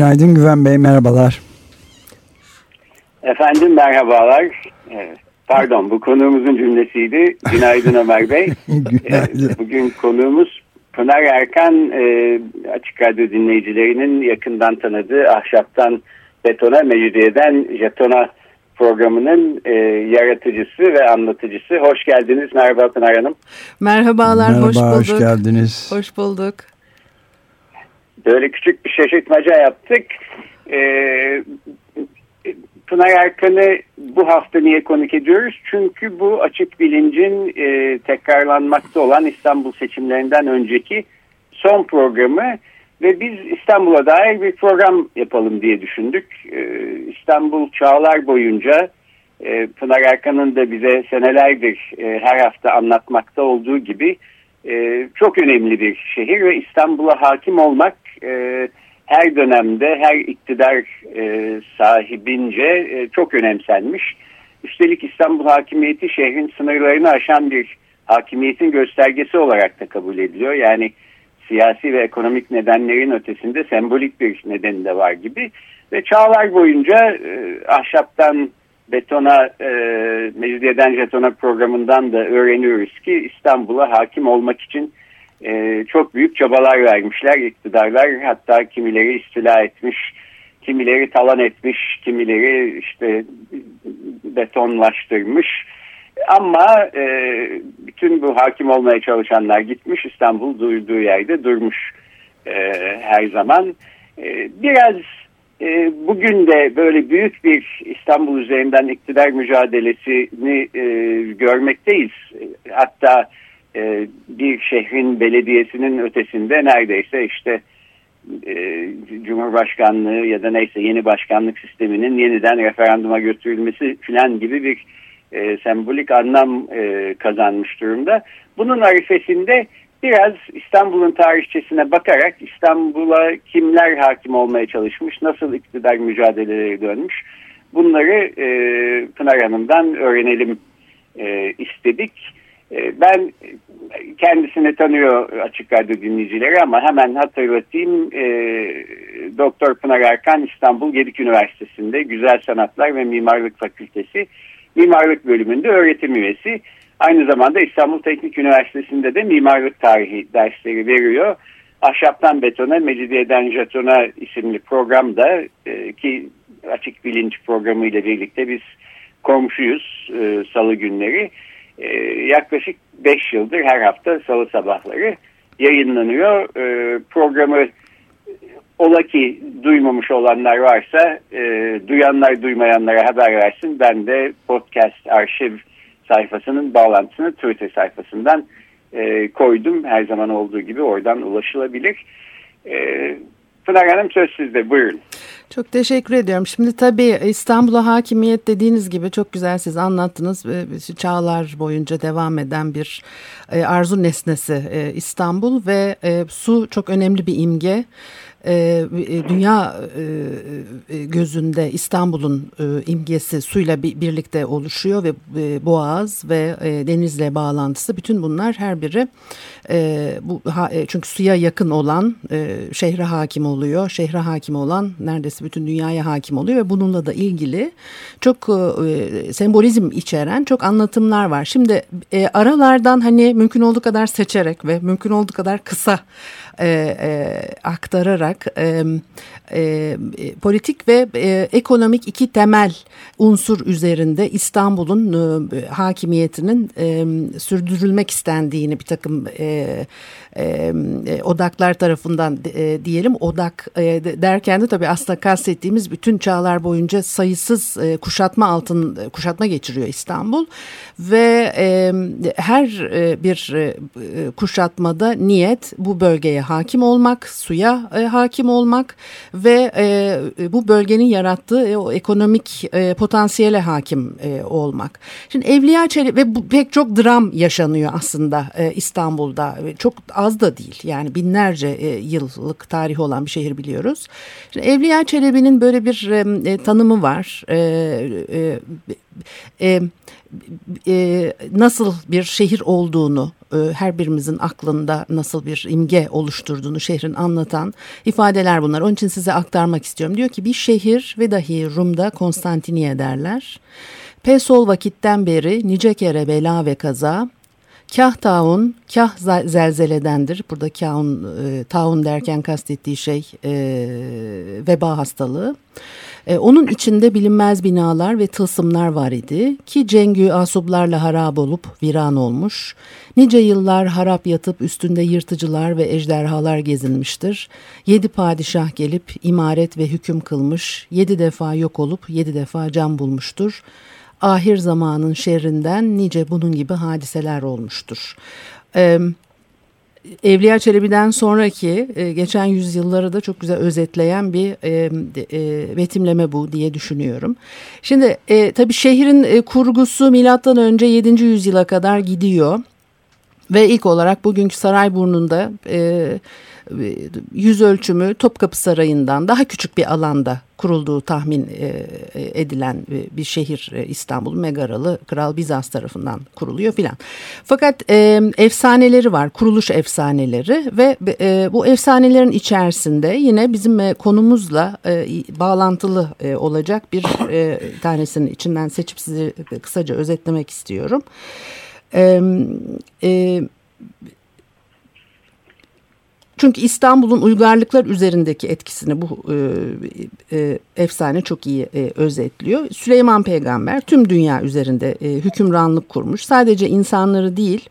Günaydın Güven Bey, merhabalar. Efendim merhabalar. Pardon, bu konuğumuzun cümlesiydi. Günaydın Ömer Bey. Günaydın. Bugün konuğumuz Pınar Erkan, e, Açık Radyo dinleyicilerinin yakından tanıdığı Ahşaptan Betona, Mecidiyeden Jetona programının e, yaratıcısı ve anlatıcısı. Hoş geldiniz. Merhaba Pınar Hanım. Merhabalar, Merhaba, hoş bulduk. hoş geldiniz. Hoş bulduk. Böyle küçük bir şaşırtmaca yaptık. Ee, Pınar Erkan'ı bu hafta niye konuk ediyoruz? Çünkü bu açık bilincin e, tekrarlanmakta olan İstanbul seçimlerinden önceki son programı ve biz İstanbul'a dair bir program yapalım diye düşündük. Ee, İstanbul çağlar boyunca e, Pınar Erkan'ın da bize senelerdir e, her hafta anlatmakta olduğu gibi e, çok önemli bir şehir ve İstanbul'a hakim olmak e, her dönemde her iktidar e, sahibince e, çok önemsenmiş. Üstelik İstanbul hakimiyeti şehrin sınırlarını aşan bir hakimiyetin göstergesi olarak da kabul ediliyor. Yani siyasi ve ekonomik nedenlerin ötesinde sembolik bir nedeni de var gibi. Ve çağlar boyunca e, ahşaptan betona, e, Mecidiyeden jetona programından da öğreniyoruz ki İstanbul'a hakim olmak için e, çok büyük çabalar vermişler iktidarlar. Hatta kimileri istila etmiş, kimileri talan etmiş, kimileri işte betonlaştırmış. Ama e, bütün bu hakim olmaya çalışanlar gitmiş İstanbul duyduğu yerde durmuş e, her zaman. E, biraz e, bugün de böyle büyük bir İstanbul üzerinden iktidar mücadelesini e, görmekteyiz. Hatta e, bir şehrin belediyesinin ötesinde neredeyse işte e, Cumhurbaşkanlığı ya da neyse yeni başkanlık sisteminin yeniden referanduma götürülmesi filan gibi bir e, sembolik anlam e, kazanmış durumda. Bunun arifesinde biraz İstanbul'un tarihçesine bakarak İstanbul'a kimler hakim olmaya çalışmış, nasıl iktidar mücadeleleri dönmüş bunları e, Pınar Hanım'dan öğrenelim e, istedik. E, ben kendisini tanıyor açık radyo dinleyicileri ama hemen hatırlatayım. E, Doktor Pınar Erkan İstanbul Gedik Üniversitesi'nde Güzel Sanatlar ve Mimarlık Fakültesi Mimarlık Bölümünde öğretim üyesi. Aynı zamanda İstanbul Teknik Üniversitesi'nde de mimarlık tarihi dersleri veriyor. Ahşaptan Betona, Mecidiyeden Jetona isimli programda e, ki açık bilinç programı ile birlikte biz komşuyuz e, salı günleri. E, yaklaşık 5 yıldır her hafta salı sabahları yayınlanıyor. E, programı ola ki duymamış olanlar varsa e, duyanlar duymayanlara haber versin. Ben de podcast arşiv sayfasının bağlantısını Twitter sayfasından e, koydum. Her zaman olduğu gibi oradan ulaşılabilir. E, Pınar Hanım söz sizde buyurun. Çok teşekkür ediyorum. Şimdi tabii İstanbul'a hakimiyet dediğiniz gibi çok güzel siz anlattınız. Çağlar boyunca devam eden bir e, arzu nesnesi e, İstanbul ve e, su çok önemli bir imge. Ee, e, dünya e, e, gözünde İstanbul'un imgesi suyla birlikte oluşuyor ve boğaz ve denizle bağlantısı bütün bunlar her biri bu çünkü suya yakın olan şehre hakim oluyor. Şehre hakim olan neredeyse bütün dünyaya hakim oluyor ve bununla da ilgili çok sembolizm içeren çok anlatımlar var. Şimdi aralardan hani mümkün olduğu kadar seçerek ve mümkün olduğu kadar kısa aktararak olarak e, e, politik ve e, ekonomik iki temel unsur üzerinde İstanbul'un e, hakimiyetinin e, sürdürülmek istendiğini bir takım e, e, odaklar tarafından e, diyelim odak e, derken de tabii aslında kastettiğimiz bütün çağlar boyunca sayısız e, kuşatma altın kuşatma geçiriyor İstanbul. Ve e, her e, bir e, kuşatmada niyet bu bölgeye hakim olmak suya e, hakim olmak ve e, bu bölgenin yarattığı e, o ekonomik e, potansiyele hakim e, olmak. Şimdi Evliya Çelebi ve bu, pek çok dram yaşanıyor aslında e, İstanbul'da. Çok az da değil yani binlerce e, yıllık tarihi olan bir şehir biliyoruz. Şimdi Evliya Çelebi'nin böyle bir e, tanımı var. E, e, e, e, nasıl bir şehir olduğunu e, her birimizin aklında nasıl bir imge oluşturduğunu şehrin anlatan ifadeler bunlar. Onun için size aktarmak istiyorum. Diyor ki bir şehir ve dahi Rum'da Konstantiniye derler. Pesol vakitten beri nice kere bela ve kaza Kah taun, kah zelzeledendir. Burada kahun, e, taun derken kastettiği şey e, veba hastalığı. E, onun içinde bilinmez binalar ve tılsımlar var idi ki cengü asublarla harap olup viran olmuş. Nice yıllar harap yatıp üstünde yırtıcılar ve ejderhalar gezinmiştir. Yedi padişah gelip imaret ve hüküm kılmış, yedi defa yok olup yedi defa can bulmuştur ahir zamanın şerrinden nice bunun gibi hadiseler olmuştur. Ee, Evliya Çelebi'den sonraki e, geçen yüzyılları da çok güzel özetleyen bir e, e, betimleme bu diye düşünüyorum. Şimdi e, tabii şehrin kurgusu milattan önce 7. yüzyıla kadar gidiyor. Ve ilk olarak bugünkü Sarayburnu'nda yüz ölçümü Topkapı Sarayı'ndan daha küçük bir alanda kurulduğu tahmin e, edilen bir şehir e, İstanbul Megaralı Kral Bizans tarafından kuruluyor filan. Fakat e, efsaneleri var kuruluş efsaneleri ve bu efsanelerin içerisinde yine bizim konumuzla bağlantılı olacak bir tanesinin içinden seçip size kısaca özetlemek istiyorum. Evet çünkü İstanbul'un uygarlıklar üzerindeki etkisini bu e, e, efsane çok iyi e, özetliyor. Süleyman Peygamber tüm dünya üzerinde e, hükümranlık kurmuş. Sadece insanları değil,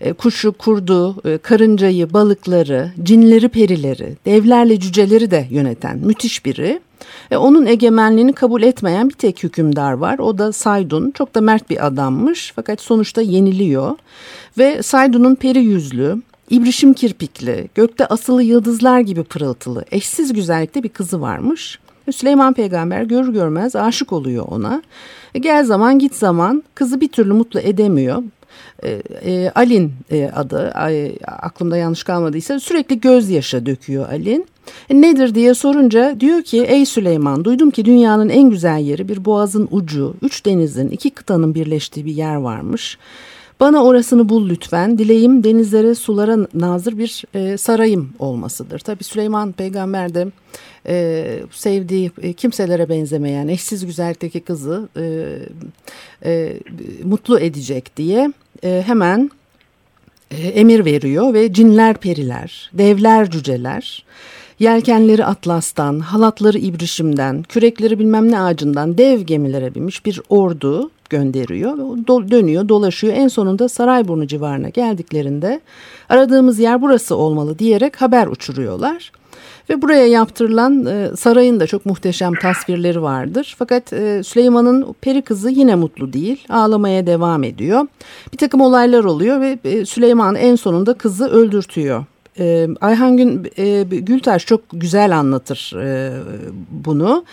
e, kuşu, kurdu, e, karıncayı, balıkları, cinleri, perileri, devlerle cüceleri de yöneten müthiş biri. E, onun egemenliğini kabul etmeyen bir tek hükümdar var. O da Saydun. Çok da mert bir adammış fakat sonuçta yeniliyor. Ve Saydun'un peri yüzlü, İbrişim kirpikli, gökte asılı yıldızlar gibi pırıltılı, eşsiz güzellikte bir kızı varmış. Süleyman peygamber görür görmez aşık oluyor ona. E, gel zaman git zaman kızı bir türlü mutlu edemiyor. E, e, Alin e, adı e, aklımda yanlış kalmadıysa sürekli gözyaşı döküyor Alin. E, nedir diye sorunca diyor ki ey Süleyman duydum ki dünyanın en güzel yeri bir boğazın ucu, üç denizin, iki kıtanın birleştiği bir yer varmış. Bana orasını bul lütfen. Dileğim denizlere, sulara nazır bir e, sarayım olmasıdır. Tabi Süleyman peygamber de e, sevdiği e, kimselere benzemeyen eşsiz güzellikteki kızı e, e, mutlu edecek diye e, hemen e, emir veriyor ve cinler periler, devler cüceler Yelkenleri atlastan, halatları ibrişimden, kürekleri bilmem ne ağacından dev gemilere binmiş bir ordu gönderiyor. Do dönüyor, dolaşıyor. En sonunda Sarayburnu civarına geldiklerinde aradığımız yer burası olmalı diyerek haber uçuruyorlar. Ve buraya yaptırılan e, sarayın da çok muhteşem tasvirleri vardır. Fakat e, Süleyman'ın peri kızı yine mutlu değil. Ağlamaya devam ediyor. Bir takım olaylar oluyor ve e, Süleyman en sonunda kızı öldürtüyor. E, Ayhan Gün, e, Gültaş çok güzel anlatır e, bunu.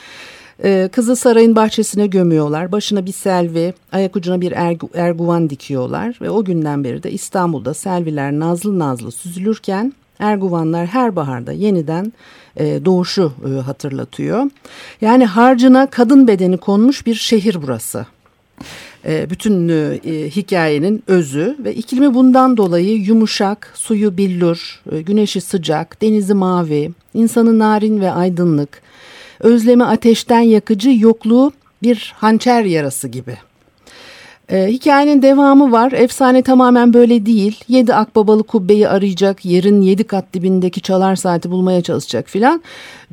E, kızı sarayın bahçesine gömüyorlar. Başına bir selvi, ayak ucuna bir ergu, erguvan dikiyorlar. Ve o günden beri de İstanbul'da selviler nazlı nazlı süzülürken erguvanlar her baharda yeniden e, doğuşu e, hatırlatıyor. Yani harcına kadın bedeni konmuş bir şehir burası. E, bütün e, hikayenin özü ve iklimi bundan dolayı yumuşak, suyu billur, e, güneşi sıcak, denizi mavi, insanı narin ve aydınlık, özlemi ateşten yakıcı, yokluğu bir hançer yarası gibi. Ee, hikayenin devamı var. Efsane tamamen böyle değil. Yedi akbabalı kubbeyi arayacak, yerin yedi kat dibindeki çalar saati bulmaya çalışacak filan.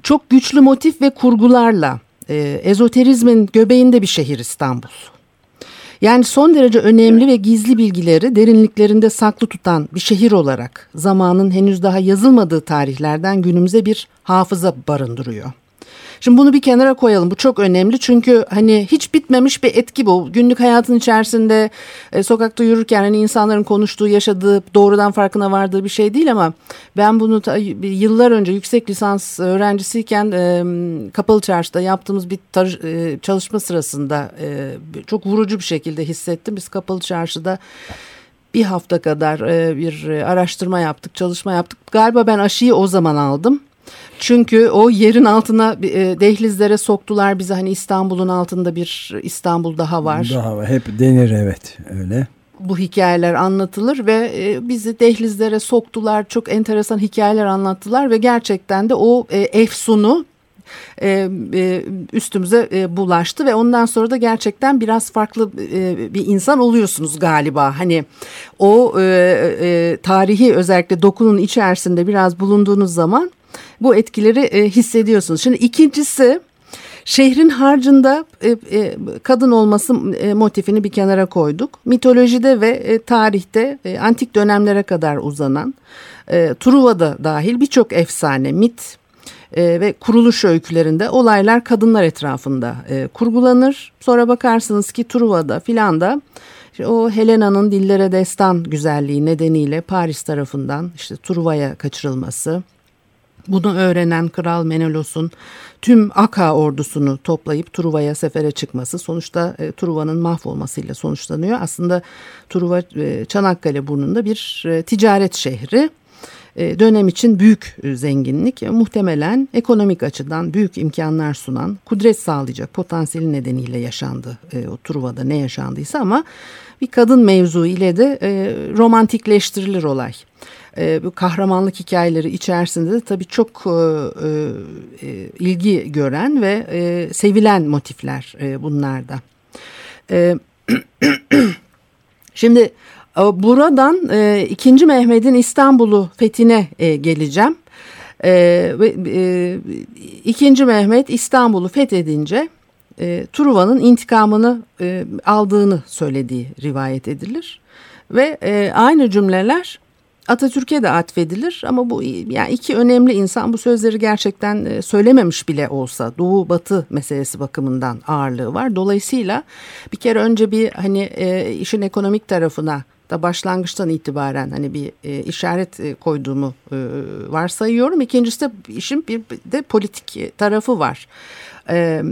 Çok güçlü motif ve kurgularla e, ezoterizmin göbeğinde bir şehir İstanbul. Yani son derece önemli ve gizli bilgileri derinliklerinde saklı tutan bir şehir olarak zamanın henüz daha yazılmadığı tarihlerden günümüze bir hafıza barındırıyor. Şimdi bunu bir kenara koyalım. Bu çok önemli çünkü hani hiç bitmemiş bir etki bu. Günlük hayatın içerisinde e, sokakta yürürken hani insanların konuştuğu, yaşadığı, doğrudan farkına vardığı bir şey değil ama ben bunu ta, yıllar önce yüksek lisans öğrencisiyken e, Kapalı Çarşı'da yaptığımız bir tar- e, çalışma sırasında e, çok vurucu bir şekilde hissettim. Biz Kapalı Çarşı'da bir hafta kadar bir araştırma yaptık, çalışma yaptık. Galiba ben aşıyı o zaman aldım. Çünkü o yerin altına e, dehlizlere soktular bizi hani İstanbul'un altında bir İstanbul daha var. Daha var. Hep denir evet öyle. Bu hikayeler anlatılır ve e, bizi dehlizlere soktular. Çok enteresan hikayeler anlattılar ve gerçekten de o e, efsunu e, e, üstümüze e, bulaştı ve ondan sonra da gerçekten biraz farklı e, bir insan oluyorsunuz galiba. Hani o e, e, tarihi özellikle dokunun içerisinde biraz bulunduğunuz zaman bu etkileri e, hissediyorsunuz. Şimdi ikincisi şehrin harcında e, e, kadın olması e, motifini bir kenara koyduk. Mitolojide ve e, tarihte e, antik dönemlere kadar uzanan e, Truva'da dahil birçok efsane, mit e, ve kuruluş öykülerinde olaylar kadınlar etrafında e, kurgulanır. Sonra bakarsınız ki Truva'da filan da o Helena'nın dillere destan güzelliği nedeniyle Paris tarafından işte Truva'ya kaçırılması, bunu öğrenen Kral Menelos'un tüm Aka ordusunu toplayıp Truva'ya sefere çıkması sonuçta e, Truva'nın mahvolmasıyla sonuçlanıyor. Aslında Truva e, Çanakkale burnunda bir e, ticaret şehri. E, dönem için büyük e, zenginlik muhtemelen ekonomik açıdan büyük imkanlar sunan kudret sağlayacak potansiyeli nedeniyle yaşandı e, o Truva'da ne yaşandıysa ama bir kadın mevzu ile de romantikleştirilir olay e, bu kahramanlık hikayeleri içerisinde de tabii çok e, e, ilgi gören ve e, sevilen motifler e, bunlarda. E, şimdi e, buradan e, 2. Mehmet'in İstanbul'u fethine e, geleceğim. E, e, 2. Mehmet İstanbul'u fethedince e, Truva'nın intikamını e, aldığını söylediği rivayet edilir. Ve e, aynı cümleler Atatürk'e de atfedilir ama bu yani iki önemli insan bu sözleri gerçekten e, söylememiş bile olsa Doğu Batı meselesi bakımından ağırlığı var. Dolayısıyla bir kere önce bir hani e, işin ekonomik tarafına da başlangıçtan itibaren hani bir e, işaret e, koyduğumu e, varsayıyorum. İkincisi de işin bir de politik tarafı var. E,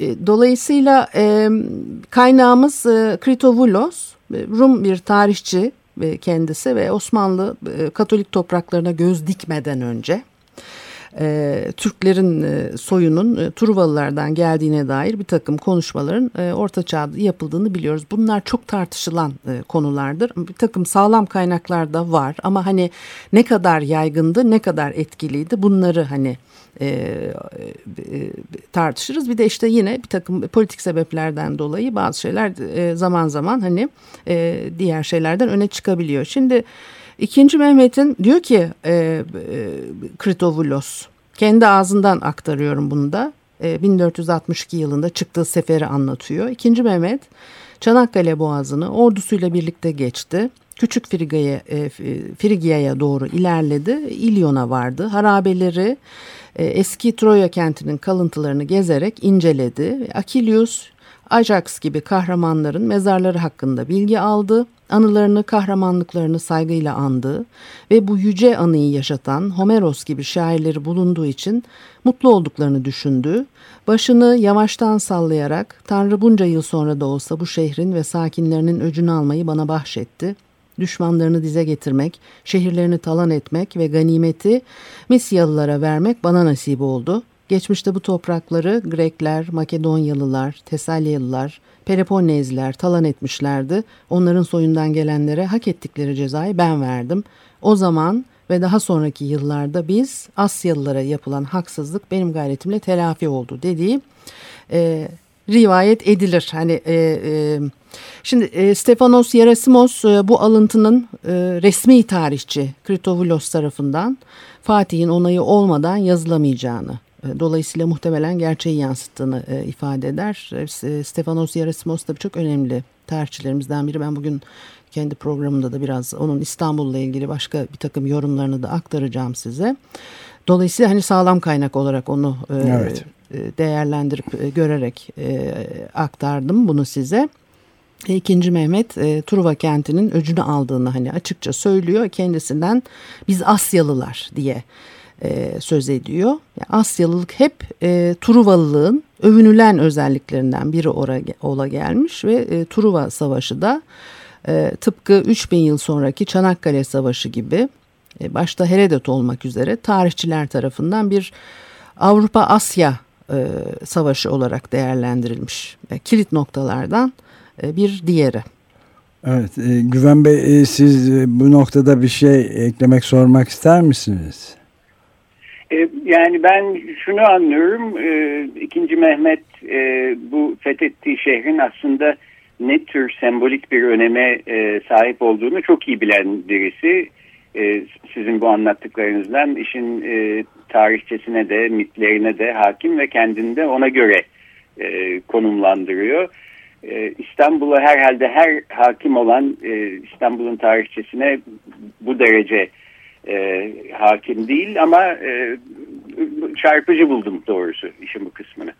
e, dolayısıyla e, kaynağımız e, Kritovulos, Rum bir tarihçi kendisi ve Osmanlı e, Katolik topraklarına göz dikmeden önce e, Türklerin e, soyunun e, Truvalılardan geldiğine dair bir takım konuşmaların e, Orta Çağ'da yapıldığını biliyoruz. Bunlar çok tartışılan e, konulardır. Bir takım sağlam kaynaklar da var ama hani ne kadar yaygındı, ne kadar etkiliydi bunları hani e, e, tartışırız. Bir de işte yine bir takım politik sebeplerden dolayı bazı şeyler e, zaman zaman hani e, diğer şeylerden öne çıkabiliyor. Şimdi ikinci Mehmet'in diyor ki e, e, Kritovulos kendi ağzından aktarıyorum bunu da. E, 1462 yılında çıktığı seferi anlatıyor. İkinci Mehmet Çanakkale Boğazı'nı ordusuyla birlikte geçti. Küçük Friga'ya, e, Frigya'ya doğru ilerledi. İlyon'a vardı. Harabeleri e, eski Troya kentinin kalıntılarını gezerek inceledi. Akilius, Ajax gibi kahramanların mezarları hakkında bilgi aldı, anılarını, kahramanlıklarını saygıyla andı ve bu yüce anıyı yaşatan Homeros gibi şairleri bulunduğu için mutlu olduklarını düşündü. Başını yavaştan sallayarak Tanrı bunca yıl sonra da olsa bu şehrin ve sakinlerinin öcünü almayı bana bahşetti düşmanlarını dize getirmek, şehirlerini talan etmek ve ganimeti Misyalılara vermek bana nasip oldu. Geçmişte bu toprakları Grekler, Makedonyalılar, Tesalyalılar, Peloponezliler talan etmişlerdi. Onların soyundan gelenlere hak ettikleri cezayı ben verdim. O zaman ve daha sonraki yıllarda biz Asyalılara yapılan haksızlık benim gayretimle telafi oldu dediği e, rivayet edilir. Hani e, e, Şimdi e, Stefanos Yerasimos e, bu alıntının e, resmi tarihçi Kritovulos tarafından Fatih'in onayı olmadan yazılamayacağını dolayısıyla muhtemelen gerçeği yansıttığını e, ifade eder. E, Stefanos Yerasimos da çok önemli tarihçilerimizden biri. Ben bugün kendi programımda da biraz onun İstanbul'la ilgili başka bir takım yorumlarını da aktaracağım size. Dolayısıyla hani sağlam kaynak olarak onu e, evet. değerlendirip e, görerek e, aktardım bunu size. İkinci Mehmet e, Truva kentinin öcünü aldığını hani açıkça söylüyor. Kendisinden biz Asyalılar diye e, söz ediyor. Yani Asyalılık hep e, Truvalılığın övünülen özelliklerinden biri ora, ola gelmiş ve e, Truva Savaşı da e, tıpkı 3000 yıl sonraki Çanakkale Savaşı gibi e, başta Herodot olmak üzere tarihçiler tarafından bir Avrupa-Asya e, savaşı olarak değerlendirilmiş. E, kilit noktalardan e, bir diğeri. Evet, e, Güven Bey e, siz e, bu noktada bir şey eklemek, sormak ister misiniz? E, yani ben şunu anlıyorum, e, ikinci Mehmet e, bu fethettiği şehrin aslında ne tür sembolik bir öneme sahip olduğunu çok iyi bilen birisi. Sizin bu anlattıklarınızdan işin tarihçesine de mitlerine de hakim ve kendinde ona göre konumlandırıyor. İstanbul'a herhalde her hakim olan İstanbul'un tarihçesine bu derece e, hakim değil ama e, çarpıcı buldum doğrusu işin bu kısmını.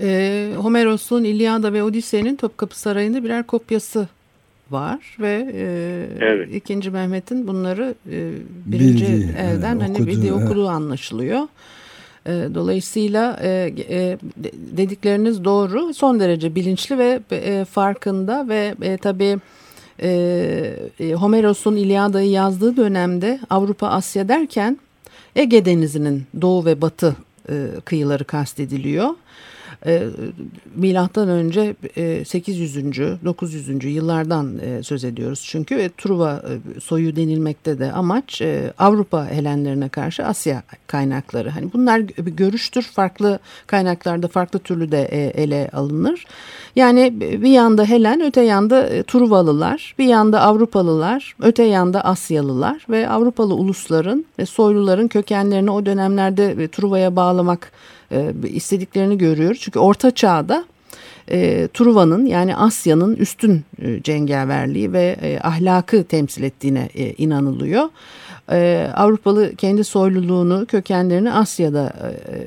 E, Homeros'un İlyada ve Odise'nin Topkapı Sarayı'nda birer kopyası var ve e, evet. ikinci Mehmet'in bunları e, birinci Bildi, elden e, hani okudu, bildiği evet. okuduğu anlaşılıyor. E, dolayısıyla e, e, dedikleriniz doğru, son derece bilinçli ve e, farkında ve e, tabii e, e Homeros'un İlyada'yı yazdığı dönemde Avrupa Asya derken Ege Denizi'nin doğu ve batı e, kıyıları kastediliyor e, milattan önce e, 800. 900. yıllardan e, söz ediyoruz. Çünkü e, Truva e, soyu denilmekte de amaç e, Avrupa Helenlerine karşı Asya kaynakları. Hani bunlar görüştür. Farklı kaynaklarda farklı türlü de e, ele alınır. Yani bir yanda Helen, öte yanda e, Truvalılar, bir yanda Avrupalılar, öte yanda Asyalılar ve Avrupalı ulusların ve soyluların kökenlerini o dönemlerde e, Truva'ya bağlamak e, istediklerini görüyoruz. Çünkü Orta Çağ'da e, Truva'nın yani Asya'nın üstün cengaverliği ve e, ahlakı temsil ettiğine e, inanılıyor e, Avrupalı kendi soyluluğunu, kökenlerini Asya'da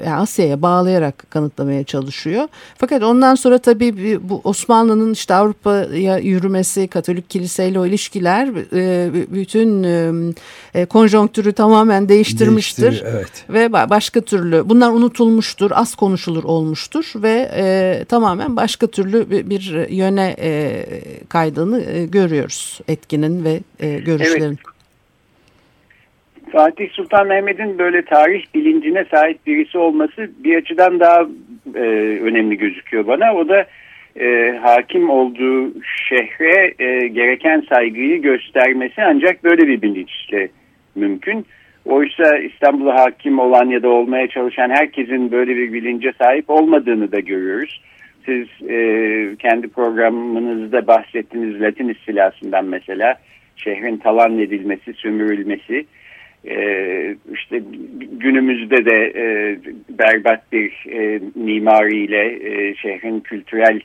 e, Asya'ya bağlayarak kanıtlamaya çalışıyor. Fakat ondan sonra tabii bu Osmanlı'nın işte Avrupa'ya yürümesi, Katolik kiliseyle o ilişkiler e, bütün e, e konjonktürü tamamen değiştirmiştir. evet. Ve başka türlü bunlar unutulmuştur, az konuşulur olmuştur ve e, tamamen başka türlü bir, yöne e, kaydığını e, görüyoruz etkinin ve e, görüşlerin. Evet. Fatih Sultan Mehmet'in böyle tarih bilincine sahip birisi olması bir açıdan daha e, önemli gözüküyor bana. O da e, hakim olduğu şehre e, gereken saygıyı göstermesi ancak böyle bir bilinçle mümkün. Oysa İstanbul'a hakim olan ya da olmaya çalışan herkesin böyle bir bilince sahip olmadığını da görüyoruz. Siz e, kendi programınızda bahsettiğiniz Latin istilasından mesela şehrin talan edilmesi, sömürülmesi e, işte günümüzde de e, berbat bir e, mimariyle e, şehrin kültürel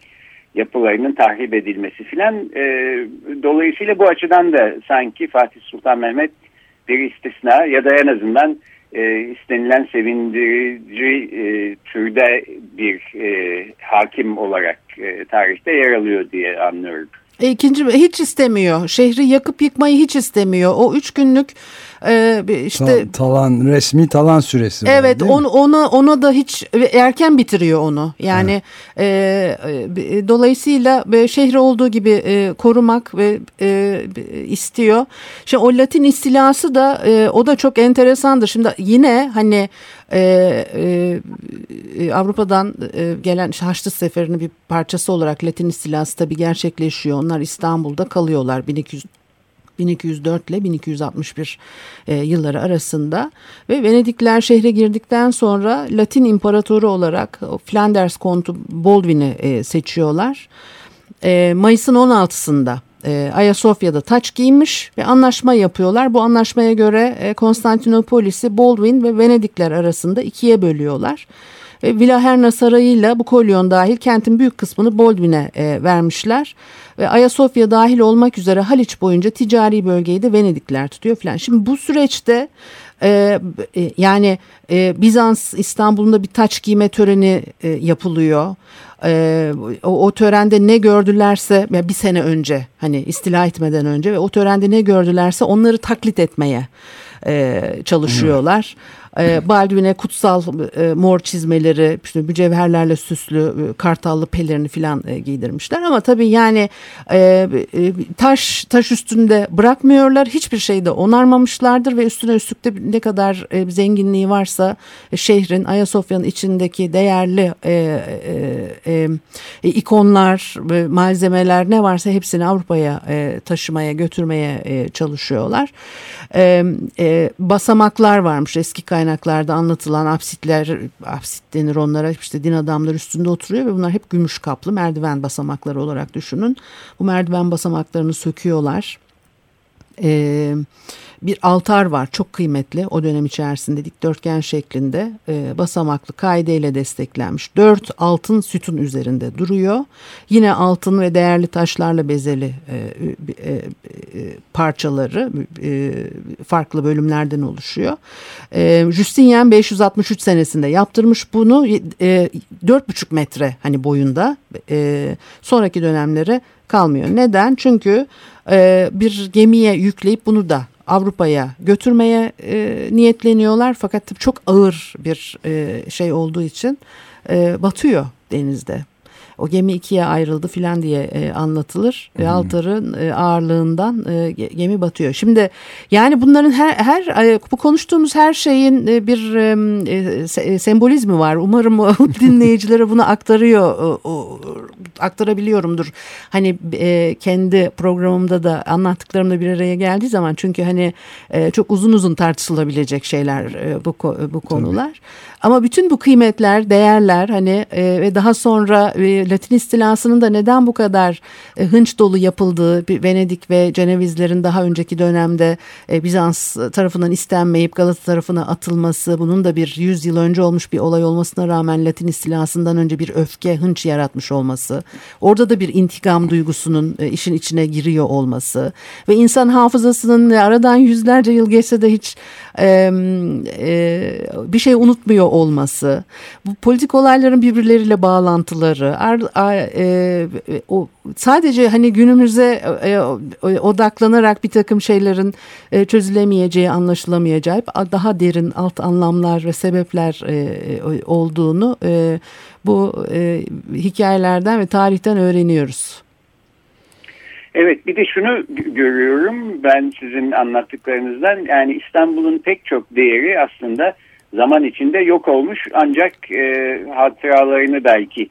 yapılarının tahrip edilmesi filan. E, dolayısıyla bu açıdan da sanki Fatih Sultan Mehmet bir istisna ya da en azından e, istenilen sevindirici e, türde bir e, hakim olarak e, tarihte yer alıyor diye anlıyorum. E, ikinci hiç istemiyor. Şehri yakıp yıkmayı hiç istemiyor. O üç günlük e, işte talan resmi talan süresi. Evet, on, ona ona da hiç erken bitiriyor onu. Yani e, e, dolayısıyla e, şehri olduğu gibi e, korumak ve e, istiyor. Şimdi o Latin istilası da e, o da çok enteresandır. Şimdi yine hani e, e, e, Avrupa'dan e, gelen Haçlı Seferi'nin bir parçası olarak Latin istilası tabii gerçekleşiyor. Onlar İstanbul'da kalıyorlar 1200 1204 ile 1261 e, yılları arasında ve Venedikler şehre girdikten sonra Latin imparatoru olarak Flanders kontu Baldwin'i e, seçiyorlar. e, Mayıs'ın 16'sında e, Ayasofya'da taç giymiş ve anlaşma yapıyorlar. Bu anlaşmaya göre e, Konstantinopolis'i Baldwin ve Venedikler arasında ikiye bölüyorlar. E, Villaherna Sarayı'yla bu kolyon dahil kentin büyük kısmını Baldwin'e e, vermişler. Ve Ayasofya dahil olmak üzere Haliç boyunca ticari bölgeyi de Venedikler tutuyor falan. Şimdi bu süreçte e, e, yani e, Bizans İstanbul'unda bir taç giyme töreni e, yapılıyor. E, o, o törende ne gördülerse ya bir sene önce hani istila etmeden önce ve o törende ne gördülerse onları taklit etmeye e, çalışıyorlar. E, Baldwin'e kutsal e, mor çizmeleri, işte mücevherlerle süslü e, kartallı pelerini falan e, giydirmişler. Ama tabii yani taş taş üstünde bırakmıyorlar. Hiçbir şeyde onarmamışlardır ve üstüne üstlük de ne kadar zenginliği varsa şehrin Ayasofya'nın içindeki değerli e, e, e, ikonlar, malzemeler ne varsa hepsini Avrupa'ya e, taşımaya, götürmeye e, çalışıyorlar. E, e, basamaklar varmış eski kaynaklarda kaynaklarda anlatılan apsitler, apsit denir onlara işte din adamları üstünde oturuyor ve bunlar hep gümüş kaplı merdiven basamakları olarak düşünün. Bu merdiven basamaklarını söküyorlar. Eee bir altar var çok kıymetli o dönem içerisinde dikdörtgen şeklinde e, basamaklı kaideyle desteklenmiş. Dört altın sütun üzerinde duruyor. Yine altın ve değerli taşlarla bezeli e, e, e, parçaları e, farklı bölümlerden oluşuyor. E, Justinian 563 senesinde yaptırmış bunu e, 4,5 metre hani boyunda e, sonraki dönemlere kalmıyor. Neden? Çünkü e, bir gemiye yükleyip bunu da Avrupa'ya götürmeye e, niyetleniyorlar. Fakat çok ağır bir e, şey olduğu için e, batıyor denizde o gemi ikiye ayrıldı filan diye e, anlatılır. Hmm. Altar'ın e, ağırlığından e, gemi batıyor. Şimdi yani bunların her, her e, bu konuştuğumuz her şeyin e, bir e, e sembolizmi var. Umarım dinleyicilere bunu aktarıyor, o, aktarabiliyorumdur. Hani e, kendi programımda da anlattıklarımda bir araya geldiği zaman çünkü hani e, çok uzun uzun tartışılabilecek şeyler e, bu bu konular. Tabii. Ama bütün bu kıymetler, değerler hani e, ve daha sonra e, Latin istilasının da neden bu kadar e, hınç dolu yapıldığı Venedik ve Cenevizlerin daha önceki dönemde e, Bizans tarafından istenmeyip Galata tarafına atılması bunun da bir yüz yıl önce olmuş bir olay olmasına rağmen Latin istilasından önce bir öfke, hınç yaratmış olması. Orada da bir intikam duygusunun e, işin içine giriyor olması ve insan hafızasının aradan yüzlerce yıl geçse de hiç e, bir şey unutmuyor olması, bu politik olayların birbirleriyle bağlantıları, ar, ar, e, sadece hani günümüze e, odaklanarak bir takım şeylerin çözülemeyeceği, anlaşılamayacağı daha derin alt anlamlar ve sebepler olduğunu bu hikayelerden ve tarihten öğreniyoruz. Evet bir de şunu görüyorum ben sizin anlattıklarınızdan yani İstanbul'un pek çok değeri aslında zaman içinde yok olmuş ancak e, hatıralarını belki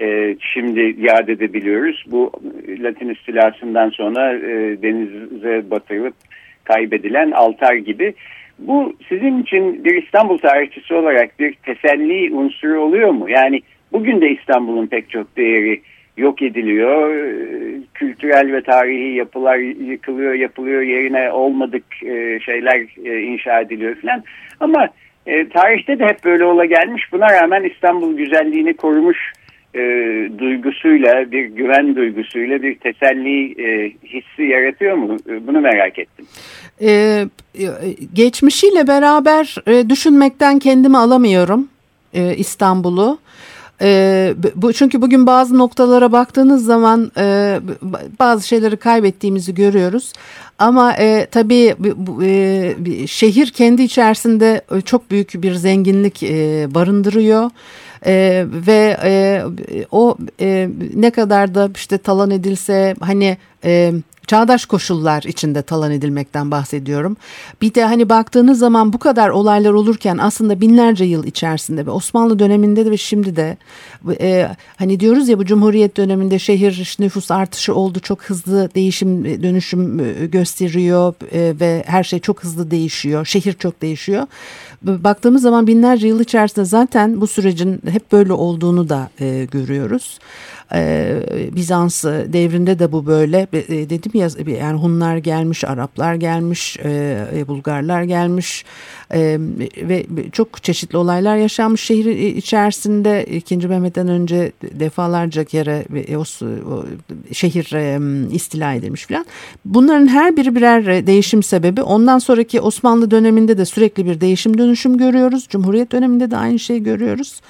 e, şimdi yad edebiliyoruz. Bu Latin istilasından sonra e, denize batırılıp kaybedilen altar gibi. Bu sizin için bir İstanbul tarihçisi olarak bir teselli unsuru oluyor mu? Yani bugün de İstanbul'un pek çok değeri yok ediliyor. E, kültürel ve tarihi yapılar yıkılıyor, yapılıyor. Yerine olmadık e, şeyler e, inşa ediliyor falan. Ama e, tarihte de hep böyle ola gelmiş. Buna rağmen İstanbul güzelliğini korumuş duygusuyla, bir güven duygusuyla bir teselli hissi yaratıyor mu? Bunu merak ettim. Ee, geçmişiyle beraber düşünmekten kendimi alamıyorum İstanbul'u. E, bu çünkü bugün bazı noktalara baktığınız zaman e, bazı şeyleri kaybettiğimizi görüyoruz. Ama e, tabii e, şehir kendi içerisinde çok büyük bir zenginlik e, barındırıyor. E, ve e, o e, ne kadar da işte talan edilse hani e, çağdaş koşullar içinde talan edilmekten bahsediyorum. Bir de hani baktığınız zaman bu kadar olaylar olurken aslında binlerce yıl içerisinde ve Osmanlı döneminde de ve şimdi de e, hani diyoruz ya bu Cumhuriyet döneminde şehir nüfus artışı oldu çok hızlı değişim dönüşüm e, gösteriyor e, ve her şey çok hızlı değişiyor. Şehir çok değişiyor. Baktığımız zaman binlerce yıl içerisinde zaten bu sürecin hep böyle olduğunu da e, görüyoruz. E, Bizans devrinde de bu böyle e, dedim ya yani Hunlar gelmiş, Araplar gelmiş, e, Bulgarlar gelmiş e, ve çok çeşitli olaylar yaşanmış şehir içerisinde. 2. Mehmet'ten önce defalarca kere o, şehir e, istila edilmiş falan. Bunların her biri birer değişim sebebi. Ondan sonraki Osmanlı döneminde de sürekli bir değişim dönüşüm görüyoruz. Cumhuriyet döneminde de aynı şeyi görüyoruz.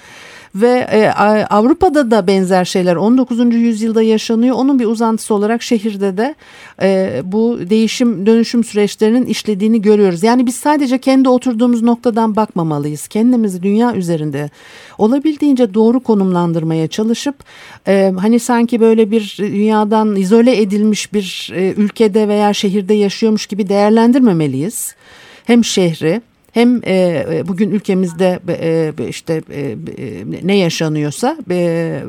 Ve e, Avrupa'da da benzer şeyler 19. yüzyılda yaşanıyor. Onun bir uzantısı olarak şehirde de e, bu değişim dönüşüm süreçlerinin işlediğini görüyoruz. Yani biz sadece kendi oturduğumuz noktadan bakmamalıyız. Kendimizi dünya üzerinde olabildiğince doğru konumlandırmaya çalışıp e, hani sanki böyle bir dünyadan izole edilmiş bir e, ülkede veya şehirde yaşıyormuş gibi değerlendirmemeliyiz. Hem şehri hem e, e, bugün ülkemizde e, işte e, e, ne yaşanıyorsa e,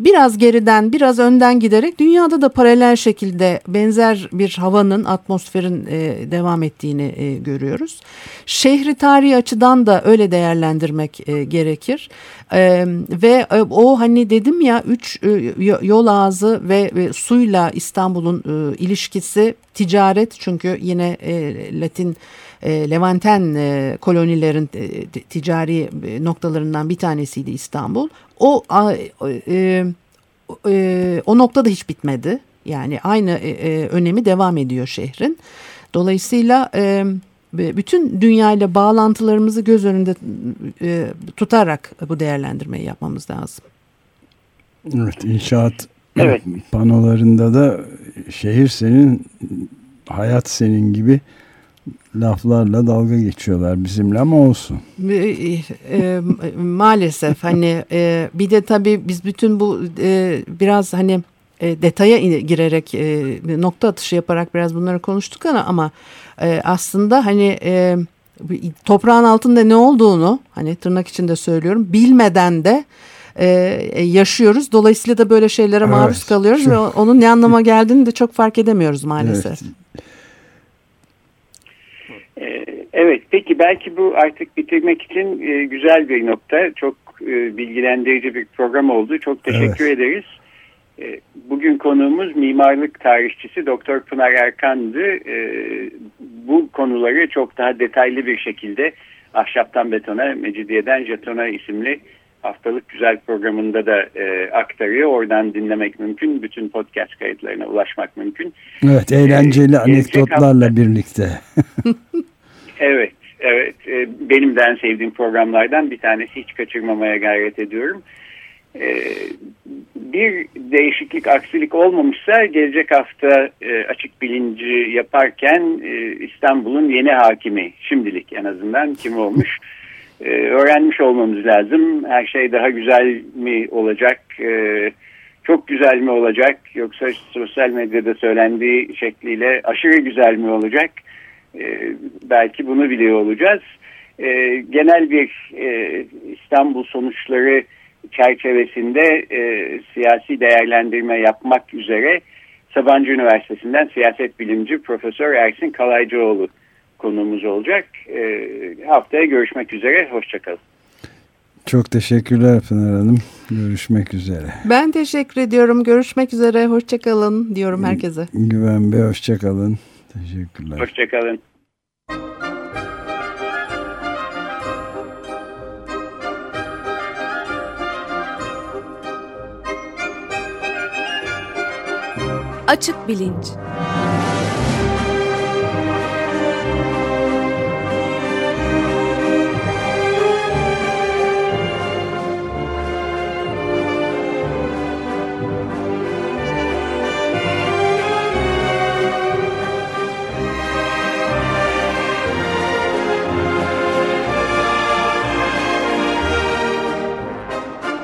biraz geriden biraz önden giderek dünyada da paralel şekilde benzer bir havanın atmosferin e, devam ettiğini e, görüyoruz. Şehri tarihi açıdan da öyle değerlendirmek e, gerekir e, ve e, o hani dedim ya üç e, yol ağzı ve, ve suyla İstanbul'un e, ilişkisi ticaret çünkü yine e, Latin e, Levanten e, kolonilerin e, ticari e, noktalarından bir tanesiydi İstanbul. O e, e, o nokta da hiç bitmedi. Yani aynı e, önemi devam ediyor şehrin. Dolayısıyla e, bütün dünyayla bağlantılarımızı göz önünde e, tutarak bu değerlendirmeyi yapmamız lazım. Evet inşaat evet. panolarında da şehir senin hayat senin gibi laflarla dalga geçiyorlar bizimle ama olsun. E, e, maalesef hani e, bir de tabii biz bütün bu e, biraz hani e, detaya girerek e, nokta atışı yaparak biraz bunları konuştuk ama, ama e, aslında hani e, toprağın altında ne olduğunu hani tırnak içinde söylüyorum bilmeden de e, yaşıyoruz. Dolayısıyla da böyle şeylere evet, maruz kalıyoruz çok... ve onun ne anlama geldiğini de çok fark edemiyoruz maalesef. Evet. Evet, peki belki bu artık bitirmek için e, güzel bir nokta. Çok e, bilgilendirici bir program oldu. Çok teşekkür evet. ederiz. E, bugün konuğumuz mimarlık tarihçisi Doktor Pınar Erkan'dı. E, bu konuları çok daha detaylı bir şekilde Ahşaptan Betona, Mecidiyeden Jetona isimli haftalık güzel programında da e, aktarıyor. Oradan dinlemek mümkün. Bütün podcast kayıtlarına ulaşmak mümkün. Evet, eğlenceli e, anekdotlarla hafta... birlikte. Evet, evet. E, benim de en sevdiğim programlardan bir tanesi hiç kaçırmamaya gayret ediyorum. E, bir değişiklik, aksilik olmamışsa gelecek hafta e, açık bilinci yaparken İstanbul'un yeni hakimi şimdilik en azından kim olmuş öğrenmiş olmamız lazım. Her şey daha güzel mi olacak, çok güzel mi olacak yoksa sosyal medyada söylendiği şekliyle aşırı güzel mi olacak? E, belki bunu biliyor olacağız. E, genel bir e, İstanbul sonuçları çerçevesinde e, siyasi değerlendirme yapmak üzere Sabancı Üniversitesi'nden siyaset bilimci Profesör Ersin Kalaycıoğlu konuğumuz olacak. E, haftaya görüşmek üzere, hoşçakalın. Çok teşekkürler Pınar Hanım. Görüşmek üzere. Ben teşekkür ediyorum. Görüşmek üzere. Hoşçakalın diyorum herkese. Güven Bey hoşçakalın. Teşekkürler. Hoşçakalın. Açık Bilinç